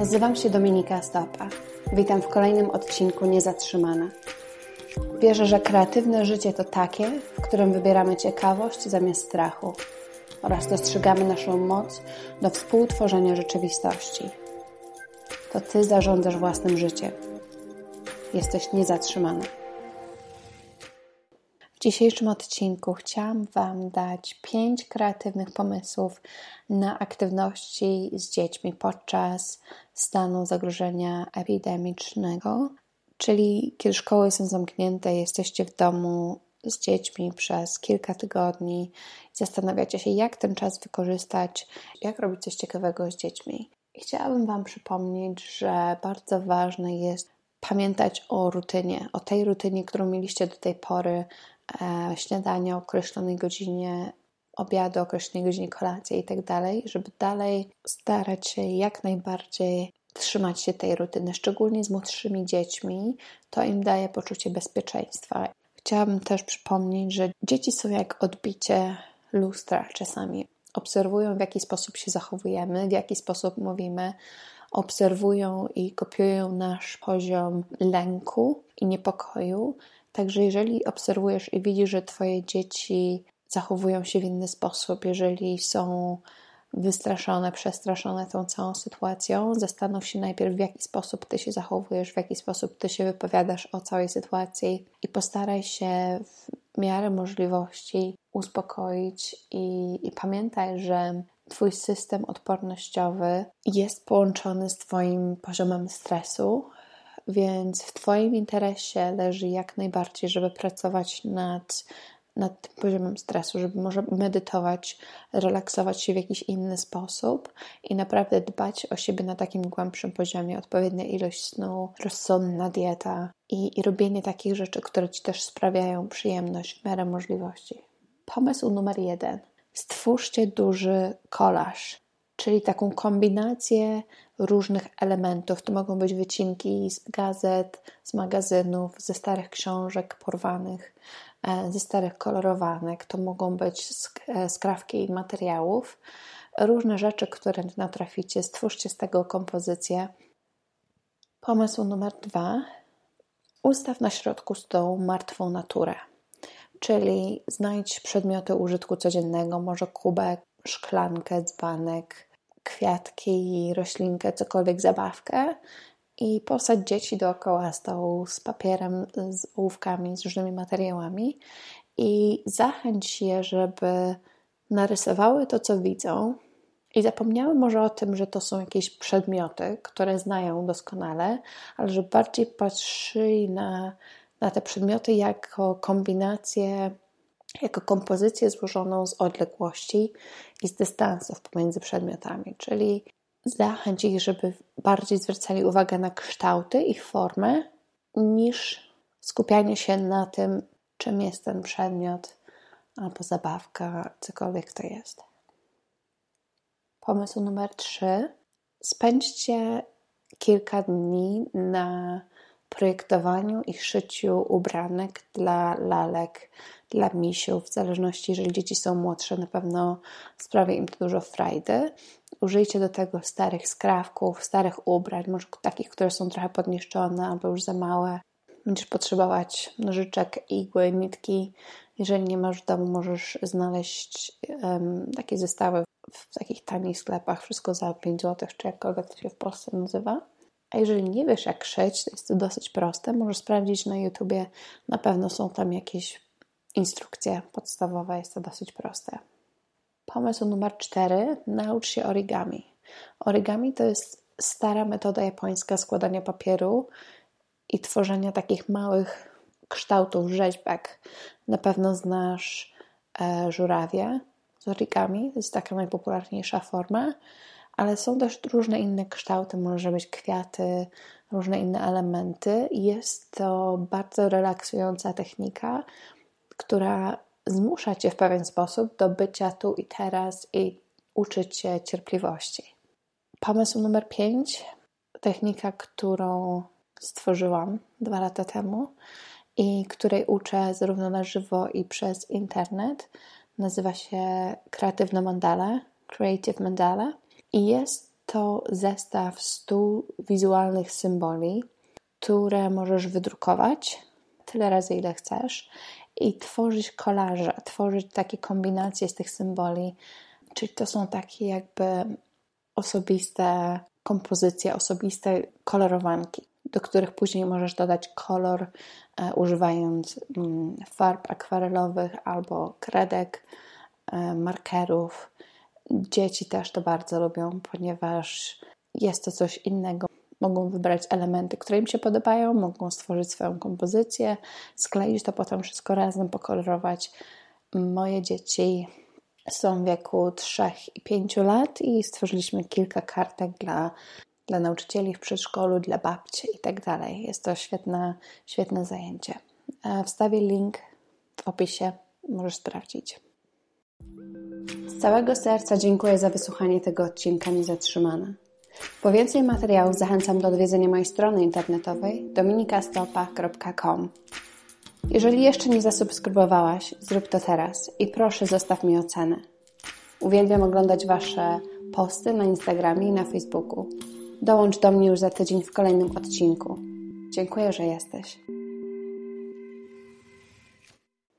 Nazywam się Dominika Stopa. Witam w kolejnym odcinku Niezatrzymana. Wierzę, że kreatywne życie to takie, w którym wybieramy ciekawość zamiast strachu oraz dostrzegamy naszą moc do współtworzenia rzeczywistości. To Ty zarządzasz własnym życiem. Jesteś niezatrzymana. W dzisiejszym odcinku chciałam Wam dać pięć kreatywnych pomysłów na aktywności z dziećmi podczas stanu zagrożenia epidemicznego, czyli kiedy szkoły są zamknięte, jesteście w domu z dziećmi przez kilka tygodni i zastanawiacie się, jak ten czas wykorzystać, jak robić coś ciekawego z dziećmi. Chciałabym Wam przypomnieć, że bardzo ważne jest pamiętać o rutynie, o tej rutynie, którą mieliście do tej pory, śniadania o określonej godzinie, obiadu o określonej godzinie, kolacji i tak dalej, żeby dalej starać się jak najbardziej trzymać się tej rutyny, szczególnie z młodszymi dziećmi, to im daje poczucie bezpieczeństwa. Chciałabym też przypomnieć, że dzieci są jak odbicie lustra czasami. Obserwują, w jaki sposób się zachowujemy, w jaki sposób mówimy, obserwują i kopiują nasz poziom lęku i niepokoju. Także jeżeli obserwujesz i widzisz, że Twoje dzieci zachowują się w inny sposób, jeżeli są wystraszone, przestraszone tą całą sytuacją, zastanów się najpierw, w jaki sposób ty się zachowujesz, w jaki sposób ty się wypowiadasz o całej sytuacji i postaraj się w miarę możliwości uspokoić i, i pamiętaj, że Twój system odpornościowy jest połączony z Twoim poziomem stresu, więc w Twoim interesie leży jak najbardziej, żeby pracować nad nad tym poziomem stresu, żeby może medytować, relaksować się w jakiś inny sposób i naprawdę dbać o siebie na takim głębszym poziomie, odpowiednia ilość snu, rozsądna dieta i, i robienie takich rzeczy, które Ci też sprawiają przyjemność w miarę możliwości. Pomysł numer jeden. Stwórzcie duży kolaż, czyli taką kombinację różnych elementów. To mogą być wycinki z gazet, z magazynów, ze starych książek porwanych, E, ze starych kolorowanek, to mogą być e, skrawki materiałów, różne rzeczy, które natraficie, stwórzcie z tego kompozycję. Pomysł numer dwa. Ustaw na środku stołu martwą naturę, czyli znajdź przedmioty użytku codziennego, może kubek, szklankę, dzbanek, kwiatki, roślinkę, cokolwiek, zabawkę i posadź dzieci dookoła stołu z papierem, z ołówkami, z różnymi materiałami i zachęć je, żeby narysowały to, co widzą. I zapomniały może o tym, że to są jakieś przedmioty, które znają doskonale, ale że bardziej patrzyli na, na te przedmioty jako kombinację, jako kompozycję złożoną z odległości i z dystansów pomiędzy przedmiotami. Czyli zachęć ich, żeby bardziej zwracali uwagę na kształty i formę, niż skupianie się na tym, czym jest ten przedmiot albo zabawka, cokolwiek to jest. Pomysł numer trzy. Spędźcie kilka dni na projektowaniu i szyciu ubranek dla lalek, dla misiów, w zależności, jeżeli dzieci są młodsze, na pewno sprawia im to dużo frajdy. Użyjcie do tego starych skrawków, starych ubrań, może takich, które są trochę podniszczone albo już za małe. Będziesz potrzebować nożyczek, igły, nitki. Jeżeli nie masz w domu, możesz znaleźć um, takie zestawy w takich tanich sklepach, wszystko za 5 zł, czy jakkolwiek to się w Polsce nazywa. A jeżeli nie wiesz, jak szyć, to jest to dosyć proste. Możesz sprawdzić na YouTubie, na pewno są tam jakieś instrukcje podstawowe, jest to dosyć proste. Pomysł numer cztery: naucz się origami. Origami to jest stara metoda japońska składania papieru i tworzenia takich małych kształtów, rzeźbek. Na pewno znasz e, żurawie z origami, to jest taka najpopularniejsza forma, ale są też różne inne kształty, może być kwiaty, różne inne elementy. Jest to bardzo relaksująca technika, która zmusza cię w pewien sposób do bycia tu i teraz i uczyć się cierpliwości. Pomysł numer 5, technika, którą stworzyłam dwa lata temu i której uczę zarówno na żywo i przez internet, nazywa się Kreatywna Mandala, Creative Mandala i jest to zestaw 100 wizualnych symboli, które możesz wydrukować tyle razy, ile chcesz i tworzyć kolaże, tworzyć takie kombinacje z tych symboli. Czyli to są takie jakby osobiste kompozycje, osobiste kolorowanki, do których później możesz dodać kolor e, używając mm, farb akwarelowych albo kredek, e, markerów. Dzieci też to bardzo lubią, ponieważ jest to coś innego. Mogą wybrać elementy, które im się podobają, mogą stworzyć swoją kompozycję, skleić to potem wszystko razem, pokolorować. Moje dzieci są w wieku 3 i 5 lat i stworzyliśmy kilka kartek dla, dla nauczycieli w przedszkolu, dla babci i tak dalej. Jest to świetne, świetne zajęcie. E, wstawię link w opisie, możesz sprawdzić. Całego serca dziękuję za wysłuchanie tego odcinka Niezatrzymana. Po więcej materiałów zachęcam do odwiedzenia mojej strony internetowej dominikastopa.com. Jeżeli jeszcze nie zasubskrybowałaś, zrób to teraz i proszę zostaw mi ocenę. Uwielbiam oglądać Wasze posty na Instagramie i na Facebooku. Dołącz do mnie już za tydzień w kolejnym odcinku. Dziękuję, że jesteś.